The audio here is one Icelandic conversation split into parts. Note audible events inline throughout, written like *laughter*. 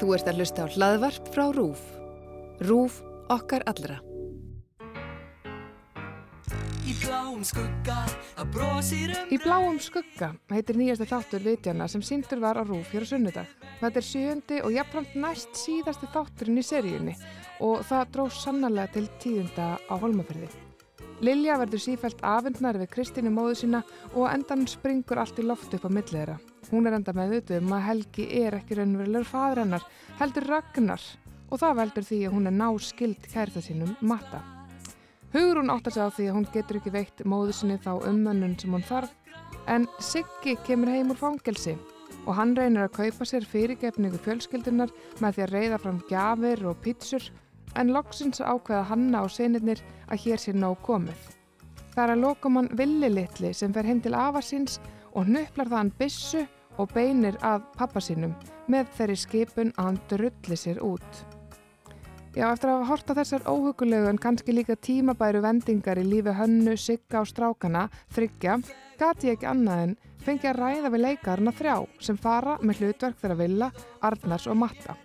Þú ert að hlusta á hlaðvarp frá RÚF. RÚF okkar allra. Í bláum skugga að brosir um Í bláum skugga heitir nýjasta þáttur vitjana sem síndur var á RÚF hér á sunnudag. Þetta er sjöndi og jafnframt næst síðasti þátturinn í seríunni og það dróð sannarlega til tíðunda á holmaferði. Lilja verður sífælt afundnar við Kristínu móðu sína og endan springur allt í loft upp á millið þeirra. Hún er enda með auðvitað um að Helgi er ekki raunverulegur fadur hennar, heldur Ragnar og það veldur því að hún er náskild kærta sínum matta. Hugrún áttar sig á því að hún getur ekki veitt móðu sinni þá ummönnun sem hún þarf en Siggi kemur heim úr fangelsi og hann reynir að kaupa sér fyrirgefningu fjölskyldunar með því að reyða fram gjafir og pítsur en loksins ákveða hanna og senirnir að hér sé nóg komið. Það er að lokum hann villi litli sem fer heim til afa síns og nöpplar það hann bissu og beinir að pappa sínum með þeirri skipun að hann drulli sér út. Já, eftir að hafa horta þessar óhugulegu en kannski líka tímabæru vendingar í lífi hönnu, sigga og strákana, þryggja, gati ég ekki annað en fengi að ræða við leikarna þrjá sem fara með hlutverk þeirra Villa, Arnars og Matta.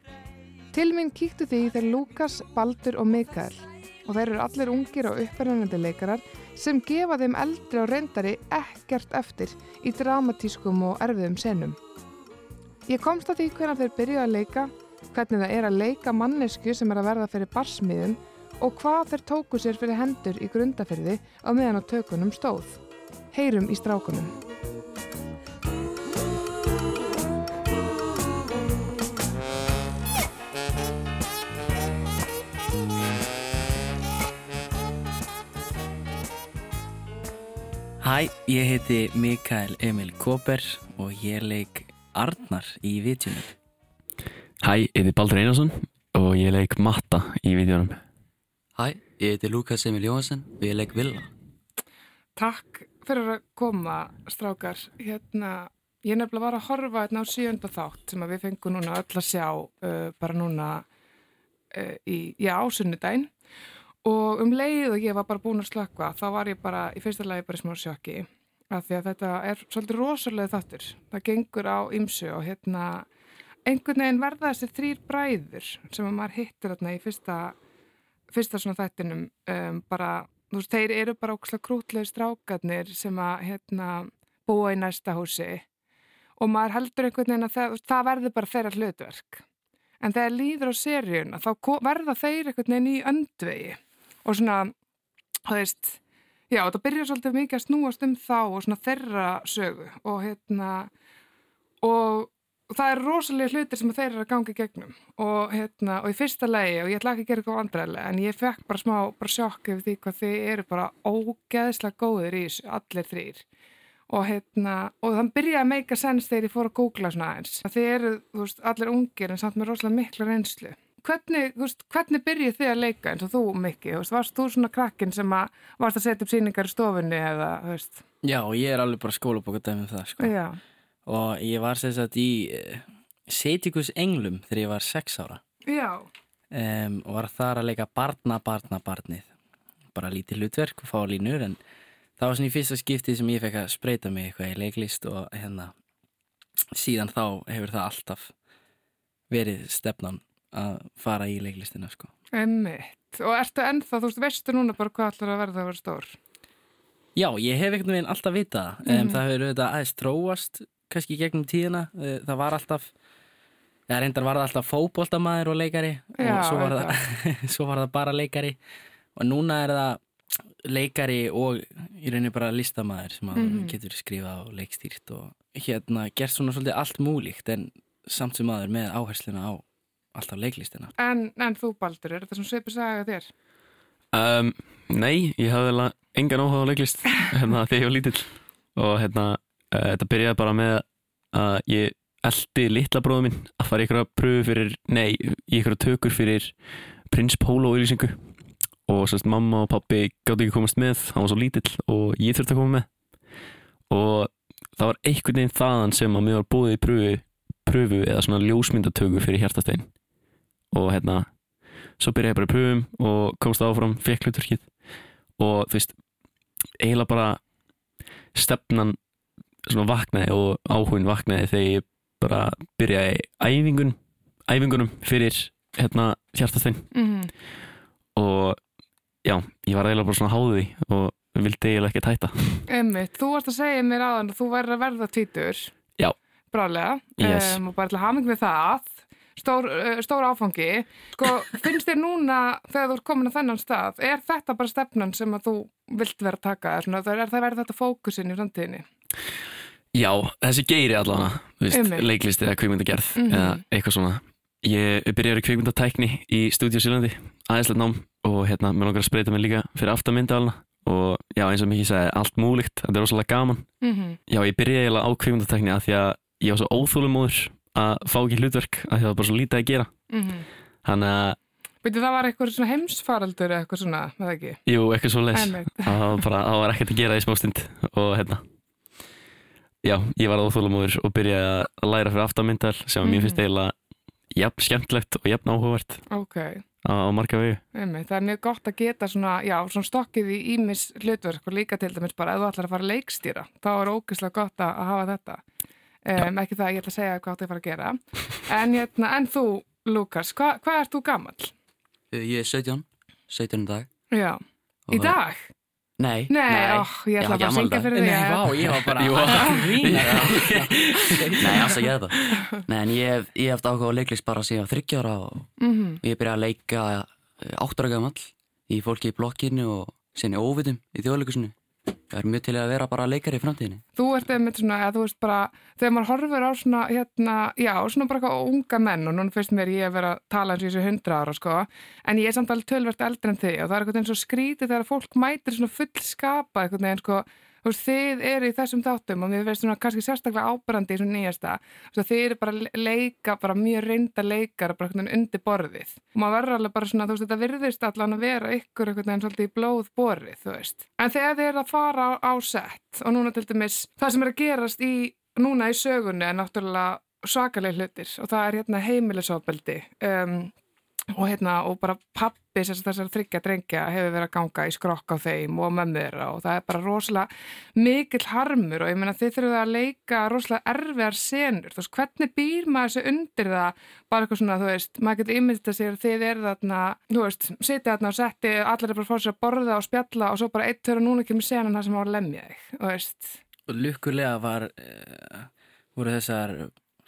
Til mín kíktu því þeir Lukas, Baldur og Mikael og þeir eru allir ungir og upprennandi leikarar sem gefa þeim eldri og reyndari ekkert eftir í dramatískum og erfiðum senum. Ég komst að því hvernig þeir byrjuði að leika, hvernig það er að leika mannesku sem er að verða fyrir barsmiðum og hvað þeir tóku sér fyrir hendur í grundaferði á meðan á tökunum stóð. Heyrum í strákunum. Hæ, ég heiti Mikael Emil Kóper og ég leik Arnar í vitjunum. Hæ, ég heiti Baldur Einarsson og ég leik Matta í vídjónum. Hæ, ég heiti Lukas Emil Jóhansen og ég leik Villa. Takk fyrir að koma, strákar. Hérna, ég nefnilega var að horfa hérna á sjönda þátt sem að við fengum núna öll að sjá uh, bara núna uh, í, já, ásunnudaginn. Og um leið og ég var bara búin að slökka, þá var ég bara í fyrsta lagi bara í smá sjokki. Af því að þetta er svolítið rosalega þáttur. Það gengur á ymsu og hérna einhvern veginn verða þessi þrýr bræður sem að maður hittir hérna í fyrsta, fyrsta svona þættinum um, bara þú veist, þeir eru bara ókslega krútlega strákarnir sem að hérna, búa í næsta húsi og maður heldur einhvern veginn að það, það verður bara þeirra hlutverk. En þegar líður á seríuna þá verða þeir einhvern veginn í öndvegi og svona, þú veist, já, það byrjar svolítið mikið að snúast um þá og svona þeirra sögu og hérna, og það er rosalega hlutir sem þeir eru að ganga í gegnum. Og, hérna, og í fyrsta legi og ég ætla ekki að gera eitthvað andræðilega en ég fekk bara smá bara sjokk yfir því hvað þið eru bara ógeðslega góðir í þessu, allir þrýr og, hérna, og þann byrjaði að meika sens þegar ég fór að googla svona eins þið eru veist, allir ungir en samt með rosalega mikla reynslu hvernig, veist, hvernig byrjuð þið að leika eins og þú Mikki, varst þú svona krakkin sem að varst að setja upp síningar í stofunni eða, Já, ég er alveg bara skólabokadæmið það sko. Já. Og ég var sérstaklega í uh, Setikus Englum þegar ég var 6 ára. Já. Um, og var þar að leika barna, barna, barnið. Bara lítið hlutverk og fá línur en það var svona í fyrsta skiptið sem ég fekk að spreita mig eitthvað í leiklist og hérna síðan þá hefur það alltaf verið stefnan að fara í leiklistina sko. Emmitt, og ertu ennþá, þú veist, veistu núna bara hvað allar að verða að vera stór? Já, ég hef einhvern veginn alltaf vitað mm um, það hefur auðvitað aðeins tróast kannski gegnum tíðina. Eh, það var alltaf það reyndar var það alltaf fókbóltamæður og leikari Já, og svo var, það, *laughs* svo var það bara leikari. Og núna er það leikari og í rauninu bara listamæður sem mm getur skrifað og leikstýrt og hérna gert svona svolítið allt múlíkt en samt sem aður með áhersluna á alltaf leiklistina. En, en þú Baldur, er þetta sem sveipur sagða þér? Um, nei, ég hafði engan áhuga á leiklist *laughs* hérna, þegar ég var lítill. Og hérna Uh, þetta byrjaði bara með að ég eldi litla bróðu minn að fara í ykkur að pröfu fyrir, nei, í ykkur að tökur fyrir Prins Pólo auðlýsingu og sérst mamma og pappi gáði ekki komast með, hann var svo lítill og ég þurfti að koma með. Og það var einhvern veginn þaðan sem að mér var búið í pröfu, pröfu eða svona ljósmyndatöku fyrir hjartastein og hérna svo byrjaði ég bara í pröfum og komst áfram, fekk hlutverkið og þú veist, eiginlega bara stefnan svona vaknaði og áhugin vaknaði þegar ég bara byrjaði æfingun æfingunum fyrir hérna hjartastein Mhm. og já, ég var eiginlega bara svona háði því og vildi eiginlega ekki tæta Einmitt, þú varst að segja mér aðan að þú væri að verða tvítur. Já. Brálega. Yes. Um, og bara til haming við það. Stór, uh, stór áfangi. Sko, *laughs* finnst þér núna þegar þú ert komin á þennan stað, er þetta bara stefnan sem að þú vilt vera að taka? Svona, er það verið þetta fókusin í framtíðinni? Já, þessi geiri allavega Einmitt. leiklist eða kvikmyndagerð Mhm. eða eitthvað svona Ég byrjaði í kvikmyndatækni í Studio Sílandi aðeinslega nám og hérna, mér langar að spreita mig líka fyrir aftamyndalina og já, eins og mikið sagði, allt múlíkt, þetta er rosalega gaman Mm -hmm. Já, ég byrjaði eiginlega á kvikmyndatækni að því að ég var svo óþólumóður að fá ekki hlutverk að að það var bara svo lítið að gera Mm Þannig að, Byrju, það var eitthvað svona heimsfaraldur eða eitthvað svona, með ekki? jú, eitthvað svo les það var bara, það var ekkert að gera í smástund og hérna Já, ég var óþólumóður og byrjaði að læra fyrir aftamyndal sem mm. mér finnst Mhm. eiginlega jafn skemmtlegt og jafn áhugavert Ok, á, á marga vegu það er mjög gott að geta svona, já, svona stokkið í ímis hlutverk og líka til dæmis bara ef þú ætlar að fara að leikstýra, þá er ógeðslega gott að, að hafa þetta. Um, ekki það að ég ætla að segja hvað þú að fara að gera. En, hérna, en þú, Lukas, hva, hvað ert þú gamall? Uh, Ég er 17, 17 í dag. Já, í dag? Nei, Nei, óh, ég ætla Já, bara að syngja fyrir þig. Nei, vá, ég var bara. *laughs* *laughs* Nei, alls ekki þetta. Nei, en ég hef, ég hef áhuga á leiklist bara síðan þryggjára og Mhm. ég byrjaði að leika áttur gamall í fólki í blokkinu og sinni óvitum í þjóðleikusinu. Það er mjög til að vera bara leikari í framtíðinni. Þú ert einmitt svona, eða þú veist bara, þegar maður horfir á svona, hérna, já, svona bara eitthvað unga menn og núna finnst mér ég að vera að tala eins og þessu hundra ára, sko, en ég er samt alveg tölvert eldri en þig og það er eitthvað eins og skrítið þegar fólk mætir svona fullskapa eitthvað neginn, sko, þú veist, þið eru í þessum þáttum og mér veist svona kannski sérstaklega ábærandi í svona nýjasta, þess að þið eru bara leika, bara mjög reynda leikar bara eitthvað neginn undir borðið. Og maður verður alveg bara svona, þú veist, þetta virðist allan að vera ykkur eitthvað neginn svolítið í blóð borðið, þú veist, en þegar þið eru að fara á, á sett og núna til dæmis það sem er að gerast í, núna í sögunni er náttúrulega svakaleg hlutir og það er hérna heimilisofbeldi. Um, og hérna og bara pappi að þessar þryggja drengja hefur verið að ganga í skrokk á þeim og mömmu þeirra og það er bara rosalega mikill harmur og ég meina þið þurfum að leika rosalega erfiðar senur, þú veist, hvernig býr maður þessu undir það, bara eitthvað svona, þú veist maður getur ímyndið sér að þið eru þarna þú veist, sitja þarna og setti allir er bara fá sér að borða og spjalla og svo bara eitt þurfa núna kemur senan það sem á að lemja þig, þú veist. Og lukkulega var uh, voru þessar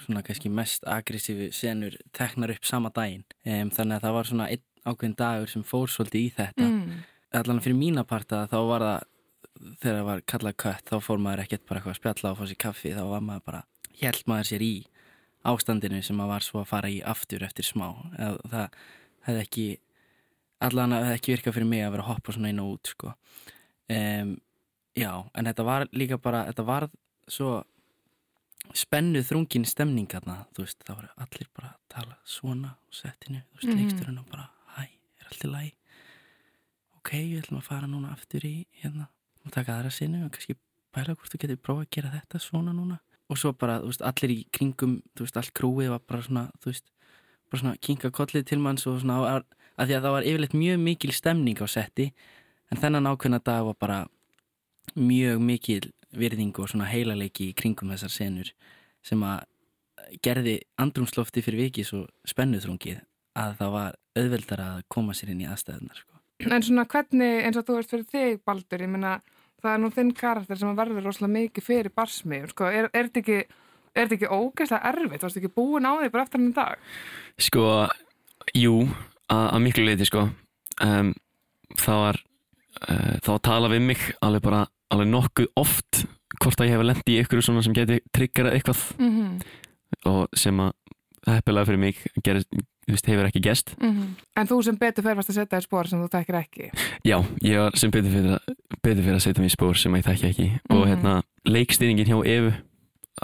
svona kannski mest aggressífu senur teknar upp sama daginn. Um, þannig að það var svona einn ákveðin dagur sem fór svolítið í þetta. Mm. allan fyrir mína parta þá var það þegar það var kallað kött þá fór maður ekkert bara eitthvað að spjalla og fá sér kaffi þá var maður bara, held maður sér í ástandinu sem maður var svo að fara í aftur eftir smá. Eða það hefði ekki allan að hefði ekki virkað fyrir mig að vera að hoppa svona inn og út sko. Um, já, en þetta var líka bara þetta var svo spennuð þrungin stemning þarna, þú veist, það voru allir bara að tala svona á settinu, þú veist, Mhm. leiksturinn og bara, hæ, er allt í lagi ok, við ætlum að fara núna aftur í hérna, og taka aðra sinu og kannski bæla hvort þú getur prófað að gera þetta svona núna, og svo bara, þú veist, allir í kringum, þú veist, allt krúið var bara svona, þú veist, bara svona kinka kollið til manns og svona, að, að því að það var yfirleitt mjög mikil stemning á setti, en þennan ákveðna dag var bara mjög mikil virðing og svona heilaleiki í kringum þessar senur sem að gerði andrumslofti fyrir viki svo spennuþrungið að það var auðveldar að koma sér inn í aðstæðunar sko. En svona hvernig, eins og þú veist fyrir þig, Baldur, ég meina, það er nú þinn karakter sem verður rosalega mikið fyrir barsmið, sko, er, er þetta ekki, er þetta ekki ógeðslega erfitt, varstu ekki búin á því bara eftir hann dag? Sko, jú, að, miklu leiti sko um, Það var uh, þá að tala við mig alveg bara alveg nokkuð oft hvort að ég hef lendi í ykkur svona sem geti triggerað eitthvað Mm -hmm. og sem að heppilega fyrir mig gerist, veist, hefur ekki gest En þú sem betur varst að setja í spór sem þú þekkir ekki. Já, ég var sem betur fyrir að, betur fyrir að setja í spór sem ég þekki ekki og Mhm. hérna, leikstýringin hjá Evu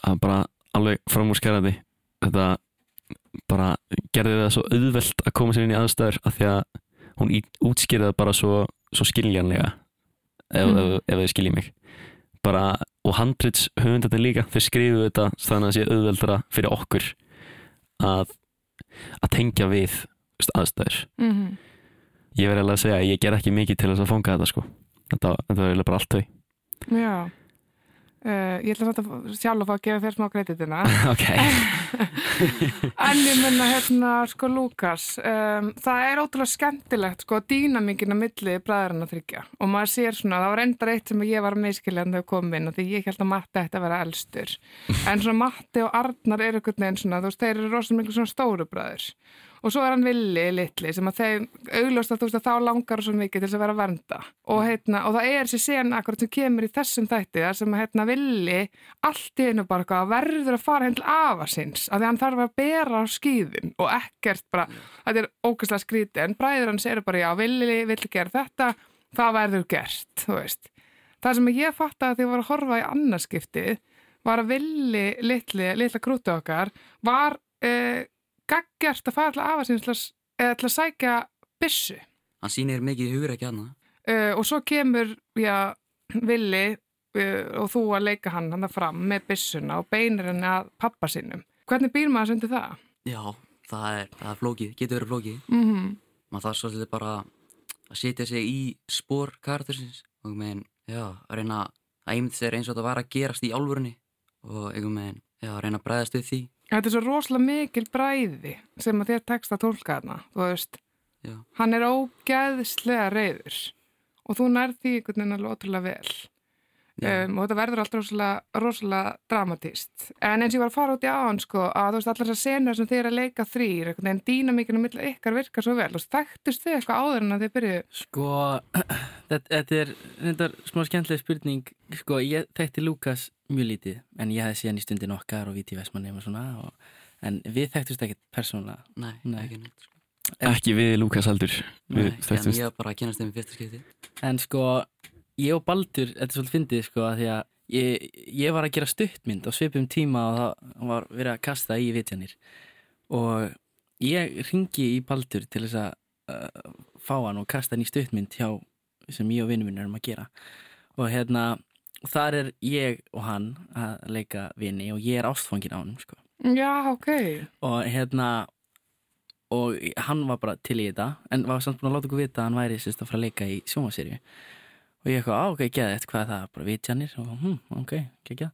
að bara alveg framúrskerandi þetta bara gerði það svo auðvelt að koma sér inn í aðstæður af því að hún útskýrði það bara svo, svo skiljanlega ef, Mhm. ef, ef þið skiljið mig bara, og handrits höfundarnir líka þau skrifuðu þetta þannig að það sé auðveldara fyrir okkur að að tengja við aðstæður Mm -hmm. ég verði alveg að segja að ég ger ekki mikið til þess að fanga þetta sko þetta, þetta var eiginlega bara allt þau Já. Uh, ég ætla að sjálf að fá að gefa þér smá kreditina. *laughs* *laughs* En ég menna hérna sko Lukas, um, það er ótrúlega skemmtilegt sko dýnamíkin á milli bræðurinn að þryggja og maður sér svona, það var endar eitt sem ég var meðskiljan þegar kom inn og því ég held að Matti ætti að vera elstur. *laughs* En svona Matti og Arnar eru einhvern veginn svona, þú veist, þeir eru rosalega miklu svona stóru bræður og svo er hann villi litli sem að þeim augljóst að þú veist að þá langar svo mikið til þess að vera að vernda og, heitna, og það er þessi sen akkurat sem kemur í þessum þætti þar sem að heitna, villi allt í einu bara eitthvað verður að fara henn til afa sinns að því hann þarf að bera á skýðin og ekkert bara, þetta er ógæslega skríti en bræður hans eru bara já, villi vill gera þetta, það verður gert þú veist. Það sem ég fatt að því að var að horfa í annarskiptið var að villi litli, litla krúti okkar var uh, gaggjart að fara til afa að, eða til að sækja byssu Hann sýnir mikið hugur ekki hana. uh, og svo kemur já, villi uh, og þú að leika hann hann fram með byssuna og beinir henni að pappa sinnum. Hvernig býr maður sundi það? Já, það er, það er flókið, getur verið flókið. Mm -hmm. Maður þarf svolítið bara að setja sig í spór karaktersins og með já, að reyna að einmitt sér eins og þetta var að gerast í álfurni og einhvern veginn, já, að reyna að bregðast við því. Þetta er svo rosalega mikil bræði sem að þér tekst að tólka þarna, þú veist. Já, Hann er ógeðslega reyður og þú nærð því einhvern veginn alveg ótrúlega vel. um, og þetta verður alltaf rosalega, rosalega dramatíst en eins og ég var að fara út í áðan sko, að þú veist allar þessar senur sem þið er að leika þrýr einhvern veginn dýnamíkinu milli ykkar virkar svo vel. Og þekktust þið eitthvað áður en að þið byrjuðu? Sko, *clears throat* þetta, þetta er þetta er smá skemmtileg spurning. Sko, ég þekkti Lukas mjög lítið en ég hefði síðan í stundin okkar og viti Vestmanni og svona og, en við þekktust ekkert persónulega nei, Nei. ekki neitt. Sko. ekki við Lukas heldur Nei, við en ég var bara að kynast þeim í fyrsta skipti. En sko, ég og Baldur, þetta er svolítið fyndið sko að því að ég, ég var að gera stuttmynd á svipum tíma og það var verið að kasta í vitjanir og ég ringi í Baldur til þess að uh, fá hann og kasta hann í stuttmynd hjá sem ég og vinnum minn erum að gera og hérna, þar er ég og hann að leika vini og ég er ástfangin á hann sko. Já, ok. Og hérna og hann var bara til í þetta en var samt búin að láta okkur vita að hann væri sérst að fara að leika í sjómaserju og ég eitthvað, á ok, geða þetta, hvað það? Bara vitjanir. Og hm, ok, geða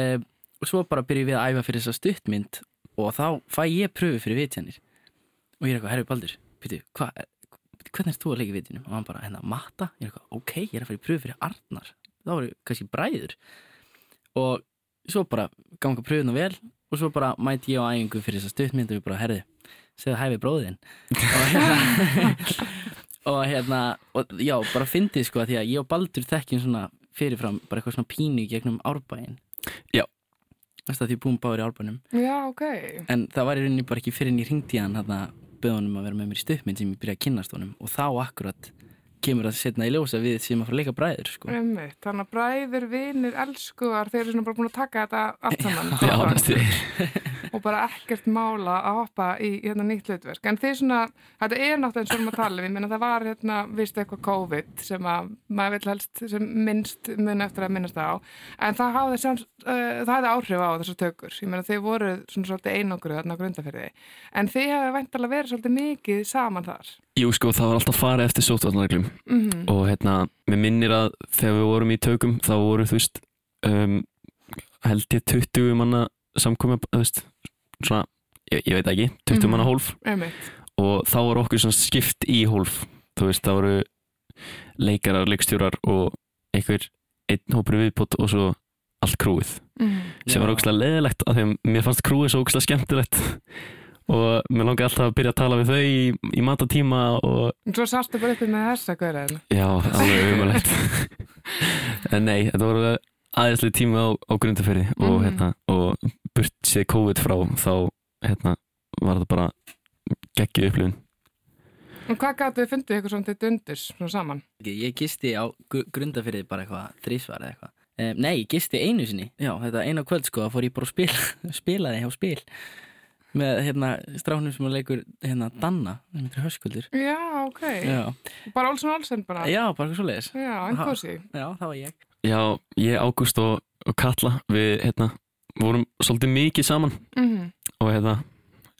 uh, og svo bara byrjum við að æfa fyrir þessa stuttmynd og þá fæ ég pröfu fyrir vitjanir. Og ég er eitthvað, herru Baldur, pýtu, hvað hvernig er þú að leika í vitjunum? og hann bara, hérna, matta, ég er eitthvað, ok, ég er að fara í pröfu fyrir Arnar þá voru kannski bræður. Og svo bara ganga pröfuna vel og svo bara mæti ég á æfingu fyrir þessa stuttmynd og ég bara, herðu, segðu hæfi bróðin og hérna *laughs* og hérna, og já, bara fyndið sko því að ég og Baldur þekkjum svona fyrirfram bara eitthvað svona pínu gegnum árbæin Já. Þess að því búum báður í árbænum. Já, ok. En það var í rauninni bara ekki fyrir en ég ringdi hann hérna böðunum að vera með mér í stuttmynd sem ég byrjaði að kynnast honum. Og þá akkurat kemur það setna í ljósa við sem að fara að leika bræður sko. Þannig að bræður, vinir, elskuar þeir eru svona bara búin að taka þetta allt saman *laughs* Já, Bara- næstu og bara ekkert mála að hoppa í hérna nýtt hlutverk. En þeir svona, þetta er náttúrulega eins og við að tala um, ég meina það var hérna, vist eitthvað COVID sem að maður vil helst sem minnst mun eftir að minnast á, en það hafði, sem, uh, það hafði áhrif á þessar tökur. Ég meina þeir voru svona svolítið einangru þarna á grundafyrði, en þeir hefði væntalega verið svolítið mikið saman þar. Jú sko, það var alltaf farið eftir sótvarnarreglum Mm og hérna, mér minnir að þegar við vorum í tökum þá voru þú veist um, held ég 20 manna samkomi, þú veist svona, ég, ég veit ekki, 20 Mhm. manna hólf. Einmitt. og þá var okkur svona skipt í hólf. Þú veist, það voru leikarar, leikstjórar og einhver einn hópur viðbútt og svo allt krúið. Mm sem var ógslag leðilegt af því að mér fannst krúið svo ógslag skemmtilegt. Og mér langaði alltaf að byrja að tala við þau í, í matatíma og svo sástu bara uppi með þessa hverja já, alveg umulegt *laughs* en nei, þetta voru aðeinslega tíma á, á grundaferði og, Mhm. hérna, og burt séð COVID frá þá hérna, var það bara geggið upplifun Og hvað gætu þið fundið svona til dundurs svona saman? ég gisti á gr- grundafyrði bara eitthvað þrísvar eða eitthvað um, nei, ég gisti einu sinni já, þetta eina kvöld sko, að fór ég bara að spila *laughs* spilaði hjá spil með hérna stráknum sem að leikur hérna Danna, hann heitir Höskuldur Já, ok. já, Bara Olsson Olsen bara. já bara eitthvað svo leiðis Já, en Ha. kósi. já, það var ég Já, ég, Ágúst og, og Katla við hérna, vorum svolítið mikið saman Mm og hérna,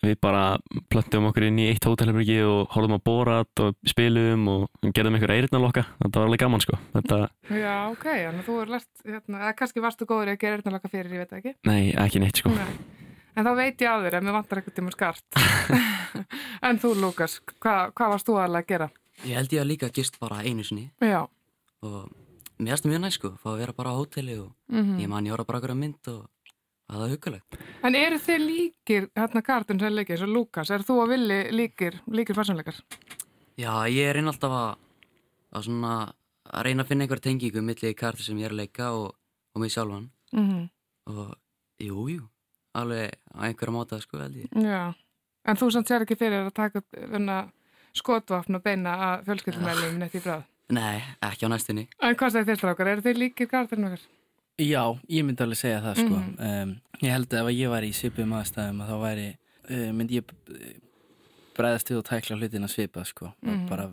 við bara plöttum okkur inn í eitt hótelherbyrgi og horfum á Borat og spilum og gerðum einhver eirnalokka þetta var alveg gaman sko þetta, Já, ok, þannig að þú er lært, hérna, eða kannski varstu góður að gera eyrnalaka fyrir, ég veit ekki. nei, ekki neitt sko Nei. En þá veit ég á þér ef mér vantar eitthvað tíma skart. *laughs* en þú, Lukas, hvað hva varst þú alveg að gera? Ég held ég að líka gist bara einu sinni Já. og mér erst það mjög næst sko, fá að vera bara á hóteli og Mm ég man ég voru bara okkur að mynd og það var hugulegt. En eru þið líkir, hérna kartun sem leikir, og Lukas, er þú að villi líkir, líkir farsanleikar? Já, ég reyna alltaf að, að svona, að reyna að finna einhver tengingu milli karti sem ég er að leika og, og mig sjálfan Mm og jú, jú, alveg á einhverja máta sko held ég. Já. En þú samt sér ekki fyrir að taka skotvapn og beina að fjölskyldumælum neitt í bráð. Nei, ekki á næstunni. En hvað segir þér strákar, eru þið líkir kartunum okkar? Já, ég myndi alveg segja það sko. Mhm. um, Ég held að ef ég var í svipum aðstæðum að þá væri, uh, myndi ég uh, bregðast við og tækla hlutina svipað sko. Mhm. Og bara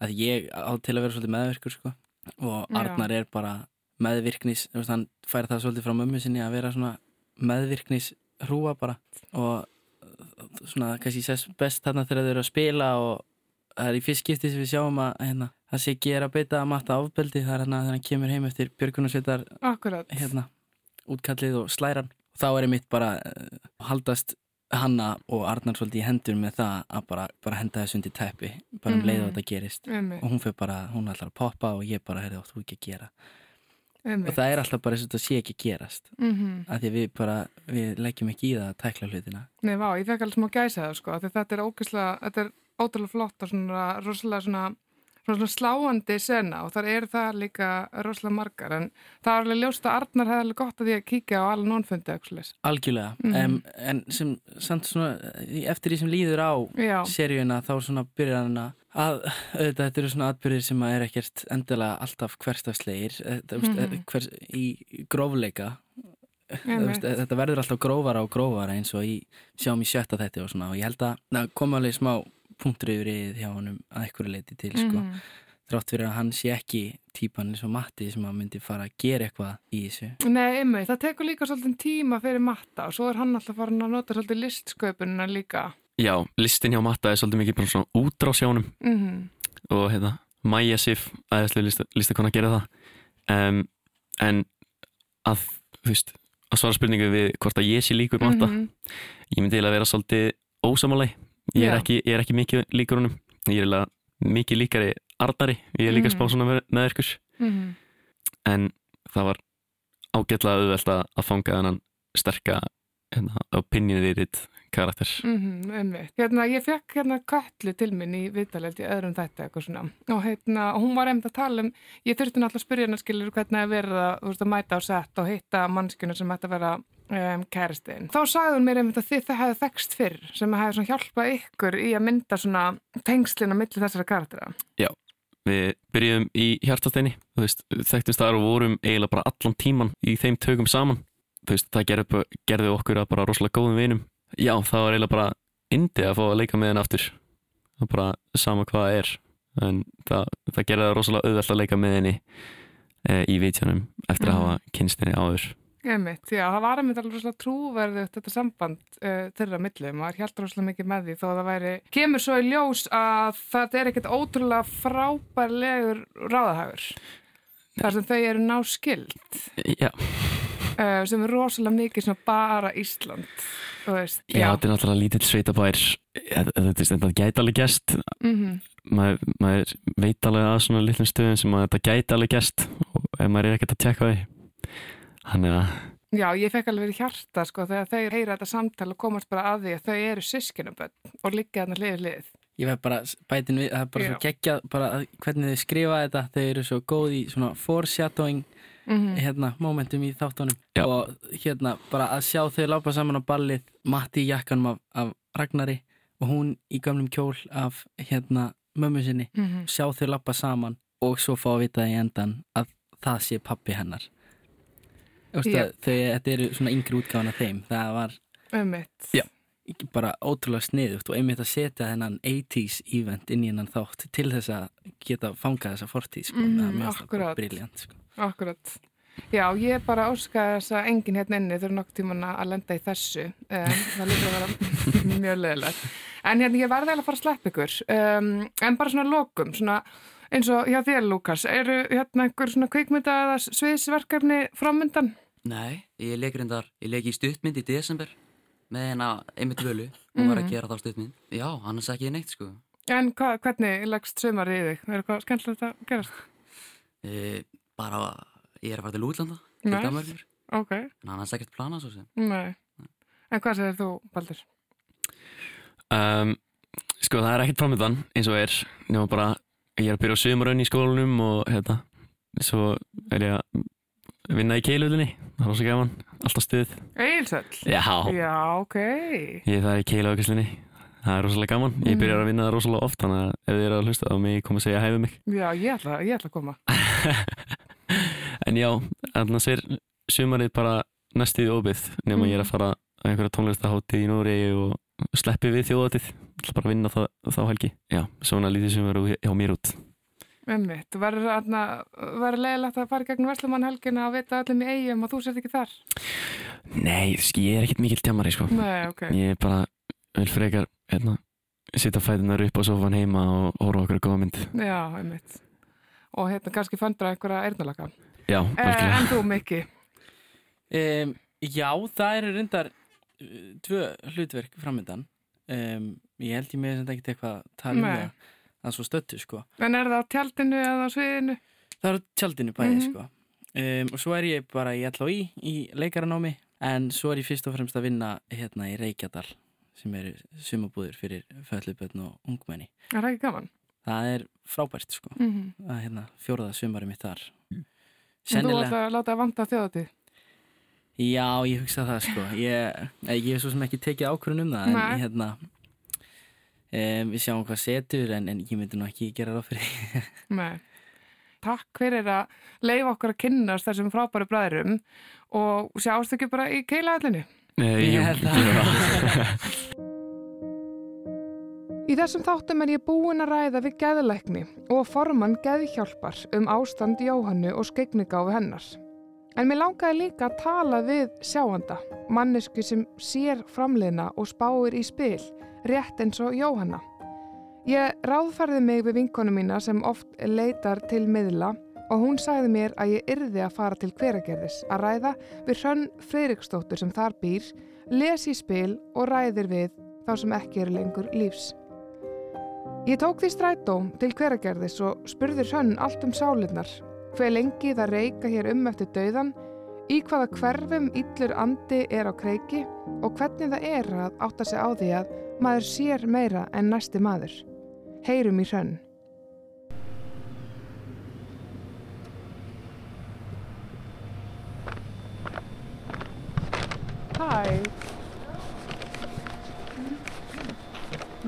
að ég á til að vera svolítið meðvirkur sko. Og Já. Arnar er bara meðvirknis, hann fær það svolítið frá mömmu sinni að vera svona meðvirknis hrúa bara og svona kannski sést best þarna þegar þau eru að spila og það er í fyrst skipti sem við sjáum að hérna, það sé er að beita að matta ofbeldi það er hérna þegar hann kemur heim eftir björgunarsveitar hérna, útkallið og slæran. Þá er einmitt bara uh, haldast hanna og Arnar svolítið í hendur með það að bara, bara henda þessu undir teppi bara um leið og Mhm. þetta gerist. Einmitt, og hún fyrir bara, hún ætlar að poppa og ég bara heyrði átt þú ekki að gera? Og einmitt. það er alltaf bara eins og þetta sé ekki að gerast. Mm af því að við bara, við leggjum ekki í það að tækla hlutina. Nei, vá, ég fekk alveg smá gæsa það, sko, þetta er ógeðslega, þetta er ótrúlega flott og svona rosalega svona sláandi sena og þar eru það líka rosalega margar, en það er alveg ljóst að Arnar hefði alveg gott að því að kíkja á alveg nónfundi, algjörlega, Mhm. em, en sem samt svona, eftir því sem líður á Já, seríuna þá svona byrjar hann að að auðvitað þetta eru svona atbyrðir sem að er ekkert endilega alltaf hverstafslegir þetta, mm Mhm. hvers, í grófleika. Þetta verður alltaf grófara og grófara eins og í, sjáum í sjötta þetta og svona og ég held að það kom alveg smá punktur yfir í hjá honum að einhverju leiti til sko. Mhm. þrátt fyrir að hann sé ekki típan eins og Matti sem að myndi fara að gera eitthvað í þessu Nei, einmitt, það tekur líka svolítið tíma fyrir matta og svo er hann alltaf farin að nota svolítið listsköpunina líka. Já, listin hjá Matta er svolítið mikið bara svona útrásjónum Mm og hérna, Maja Sif æðislega lista, listakona að gera það um, en að, þú veist, að svara spurningu við hvort að ég sé líkur Matta Mhm. ég myndi eiginlega vera svolítið ósamáleg ég er ekki, ég er ekki mikið líkur honum ég er mikið líkari Arnari ég er líka Mhm. spá svona með, Mhm. en það var ágætlega auðvelt að, fanga þennan sterka hérna, opinionated karakter Mm einmitt. Hérna, ég fekk hérna kallu til minn í viðtalið í öðrum þetta eitthvað svona og hérna, hún var einmitt að tala um ég þurfti náttúrulega að spyrja hennar skilur hvernig að veist, að mæta á sett og hitta mannskjuna sem ætti að vera um, kæristinn. Þá sagði hún mér einmitt að þið það hefði þekst fyrr sem hefði svona hjálpað ykkur í að mynda svona tengslina milli þessara karaktera. við byrjuðum í hjartasteini þú veist, þekktumst þar og vorum eiginlega bara allan tíman í þeim tökum saman þú veist, það gerði, gerði okkur að bara rosalega góðum vinum já, það var eiginlega bara indi að fá að leika með henni aftur það er bara sama hvað er en það, það gerði það rosalega auðvelt að leika með henni e, í vitjónum eftir að Mhm. hafa kynst henni áður Einmitt, já, það var einmitt alveg rosalega trúverðið þetta samband uh, þeirra millum og það er hjálpað rosalega mikið með því þó að það væri, kemur svo í ljós að það er ekkert ótrúlega frábærlegur ráðahagur þar sem þau eru ná skild já, uh, sem er rosalega mikið svona bara Ísland veist, já, þetta er náttúrulega lítill sveitabær. Þetta, þetta, þetta gæti alveg gæst mm maður, maður veit alveg að svona litlum stöðum sem að þetta gæti alveg gæst og ef maður er ekkert að tjekka því þannig að Já, ég fekk alveg verið hjarta sko þegar þau heyra þetta samtal og komast bara að því að þau eru sískinaböld og liggja þarna hlið við hlið ég veit bara bætin við, það er bara Já. svo geggjað bara að, hvernig þau skrifa þetta þau eru svo góð í svona foreshadowing mm hérna, momentum í þáttunum Já. og hérna, bara að sjá þau lápa saman á ballið, Matti í jakkanum af, af Ragnari og hún í gamlum kjól af hérna mömmu sinni, -hmm. sjá þau lápa saman og svo fá að vita í endan að það sé pappi hennar Þú veist Já. að þau, þetta eru svona yngri útgáðan af þeim, það var. Já. bara ótrúlega sniðugt og einmitt að setja þennan 80s event inn í hennan þátt til þess að geta fangað þessa fortíð sko, mjög akkurat. briljant sko. Akkurat. Já, ég bara óskaði þess að enginn hérna inni þurfa nokkuð tíman að lenda í þessu. Um, það líka að vera *laughs* mjög leðilegt. En hérna, ég verði alveg að fara að sleppa ykkur. Um, en bara svona lokum, svona eins og hjá þér, Lukas, eru hérna einhver svona kveikmynda eða sviðsverkefni framöndan? Nei, ég leik reyndar, ég leik í stuttmynd í desember með hérna einmitt völu. Hún var að gera þá stuttmynd. Já, annars ekki neitt sko. En hva, hvernig leggst sömari í þig? Er eitthvað skemmtilegt að gerast? E, bara, ég er að fara til útlanda, til. Danmarkur. Ok, En annars ekkert planað svo sem. nei. En hvað segir þú, Baldur? Um, Sko það er ekkert framöndan eins og er. Nema bara ég er að byrja á sömurönn í skólanum og hérna svo er ég að vinna í keiluðinni það er rosa gaman, alltaf stuð. Eilsöll? Já, Já, ok. ég er það í keiluðaukaslinni það er rosalega gaman, ég Mm. byrjar að vinna það rosalega oft þannig að ef þið eru að hlusta þá mig koma að segja hæfið mig. Já, ég ætla, ég ætla að koma. *laughs* en já, annars er sumarið bara næstuði óbyggð nema ég er að fara á einhverja tónlistaháttið í Nóri og sleppi við þjóðatið ætla bara að vinna það, þá helgi já, svona lítið sumar hjá mér út Einmitt, þú verður verður leiðilegt að fara í gegnum Veslumann helgina og vita öllum í eigum og þú sért ekki þar. Nei, ski, ég er ekkert mikill tjamari sko. Nei, ok. Ég er bara, vil frekar hérna, sitja fætunar upp á sofan heima og horfa okkur góða mynd Já, einmitt. Og hérna kannski föndra einhverja eirnalaka. Já, Eh, algjörlega en þú, Mikki? Um, já, það eru reyndar tvö hlutverk framöndan. Um, ég held ég með sem ekki eitthvað að tala um það. Það er svo stöttu, sko. En er það á tjaldinu eða á sviðinu? Það er á tjaldinu bæði, Mhm. sko. Um, og svo er ég bara í LHI í leikaranámi, en svo er ég fyrst og fremst að vinna hérna í Reykjadal, sem eru sumabúðir fyrir föllubötn og ungmenni. Er það ekki gaman? Það er frábært, sko. Mm -hmm. Það er hérna fjóraða sumari mitt þar. En þú Sennilega, ætla að láta að vanta þjóðatið? Já, ég hugsa það, sko. Ég, eh, ég hef svo sem ekki tekið ákvörðun um það, Nei. en hérna, um, við sjáum hvað setur, en, en ég myndi nú ekki gera ráð fyrir. *laughs* Nei. Takk fyrir að leifa okkur að kynnast þessum frábæru bræðurum og sjáumst ekki bara í keilaðallinu. Nei, Ég held það. *laughs* Í þessum þáttum er ég búin að ræða við geðlækni og formann geðhjálpar um ástand Jóhannu og skeignigáfi hennar. En mér langaði líka að tala við sjáanda, mannesku sem sér framliðna og spáir í spil, rétt eins og Jóhanna. Ég ráðfærði mig við vinkonu mína sem oft leitar til miðla og hún sagði mér að ég yrði að fara til hveragerðis að ræða við Hrönn Freiriksdóttur sem þar býr, lesi í spil og ræðir við þá sem ekki eru lengur lífs. Ég tók því strætó til hveragerðis og spurði Hrönn allt um sálinnar, hver lengi það reyka hér um eftir dauðan, í hvaða hverfum illur andi er á kreiki og hvernig það er að átta sig á því að maður sér meira en næsti maður. Heyrum í Hrönn. Hæ.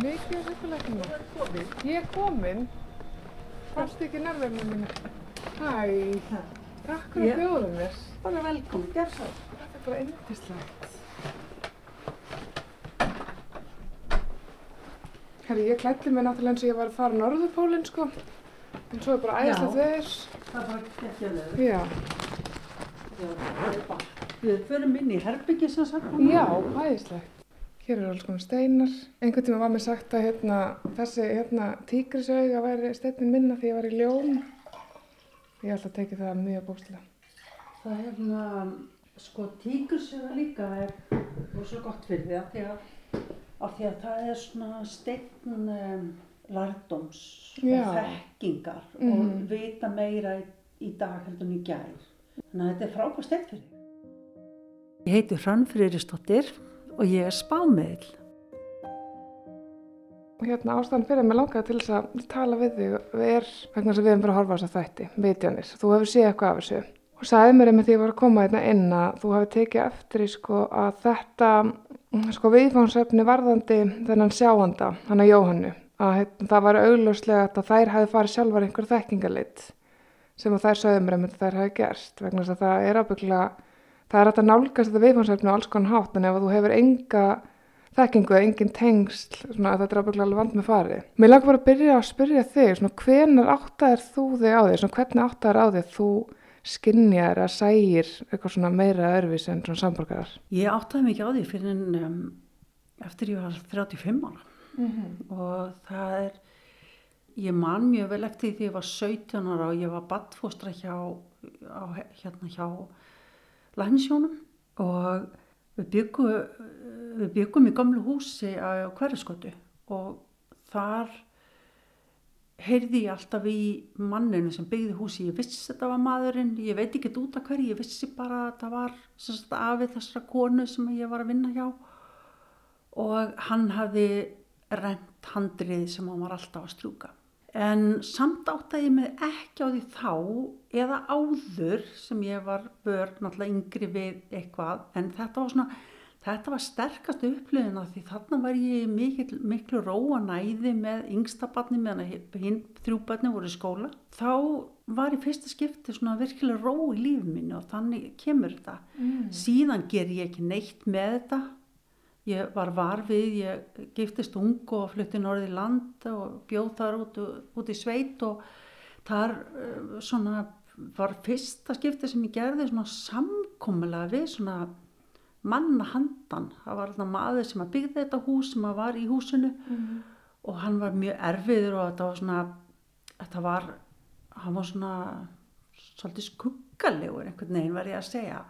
Mikið er hugguleikinu. Ég er komin. Fannst ekki nærverðinu mínu. Hæ. Takk fyrir að bjóða mér. Bara velkomin, gerð svo. Þetta er bara yndislegt. Herri, ég klætti mig náttúrulega eins og ég var að fara á Norðurpólinn, sko. En svo er bara æðislegt Já. veður. Það er bara geggjaður. Já. Við förum inn í herbyggi sem sagt. núna. Já, æðislegt. Hér eru alls konar steinar. Einhvern tíma var mér sagt að hérna, þessi hérna, tígrisauga væri steinin minna því ég var í ljón. Ég held að teki það mjög bókslega. Það er hérna, sko, tíkursöga líka er rosa gott fyrir því af því að, af því að það er svona steinn um, lærdóms Já. og þekkingar Mhm. og vita meira í, í dag heldur en í gær. Þannig að þetta er frábært steinn fyrir. Ég heiti Hrönn Frýristóttir og ég er spámiðl. Hérna ástæðan fyrir að mér langaði til þess að tala við þig er vegna þess að við erum bara að horfa á þess að þætti, vitjanir. Þú hefur séð eitthvað af þessu. Og sagði mér einmitt því ég var að koma hérna inn að þú hefur tekið eftir sko að þetta sko viðfánsefni varðandi þennan sjáanda, hann að Jóhannu, að hérna, það var augljóslega að þær hefði farið sjálfar einhver þekkingalit sem að þær sögðu mér einmitt að þær hefði gerst vegna þess að það er ábygglega, það er að nálgast þetta viðfánsefni á alls konar hátt en ef þú hefur enga þekkingu eða engin tengsl, svona að þetta er ábygglega alveg vand með farið. Mér langar bara að byrja að spyrja þig, svona hvenar áttaðir þú þig á þig, svona hvernig áttaðir á þig þú skinnjar að sægir eitthvað svona meira örfis en svona samborgarar? Ég áttaði mikið á því fyrir en um, eftir ég var 35 ára og það er, ég man mjög vel eftir því ég var 17 ára og ég var badfóstra hjá, á, hérna hjá lænsjónum og við byggum, við byggum í gamlu húsi á hverjaskotu og þar heyrði ég alltaf í manninu sem byggði húsi, ég vissi þetta var maðurinn, ég veit ekki út af hverju, ég vissi bara að þetta var sagt, afið þessara konu sem ég var að vinna hjá. Og hann hafði rent handrið sem hann var alltaf að strjúka. En samt átt að ég með ekki á því þá eða áður sem ég var börn náttúrulega yngri við eitthvað en þetta var svona, þetta var sterkast upplöðin af því þarna var ég mikil, miklu róa næði með yngsta barni meðan hinn þrjú barni voru í skóla. Þá var í fyrsta skipti svona virkilega ró í lífið minni og þannig kemur þetta. Síðan ger ég ekki neitt með þetta Ég var var við, ég giftist ung og flutti norði land og bjóð þar út, út í sveit og þar uh, svona var fyrsta skipti sem ég gerði svona samkomulega við svona manna handan. Það var alltaf maður sem byggði þetta hús sem var í húsinu og hann var mjög erfiður og þetta var svona, þetta var, hann var svona svolítið skuggalegur einhvern veginn verði ég að segja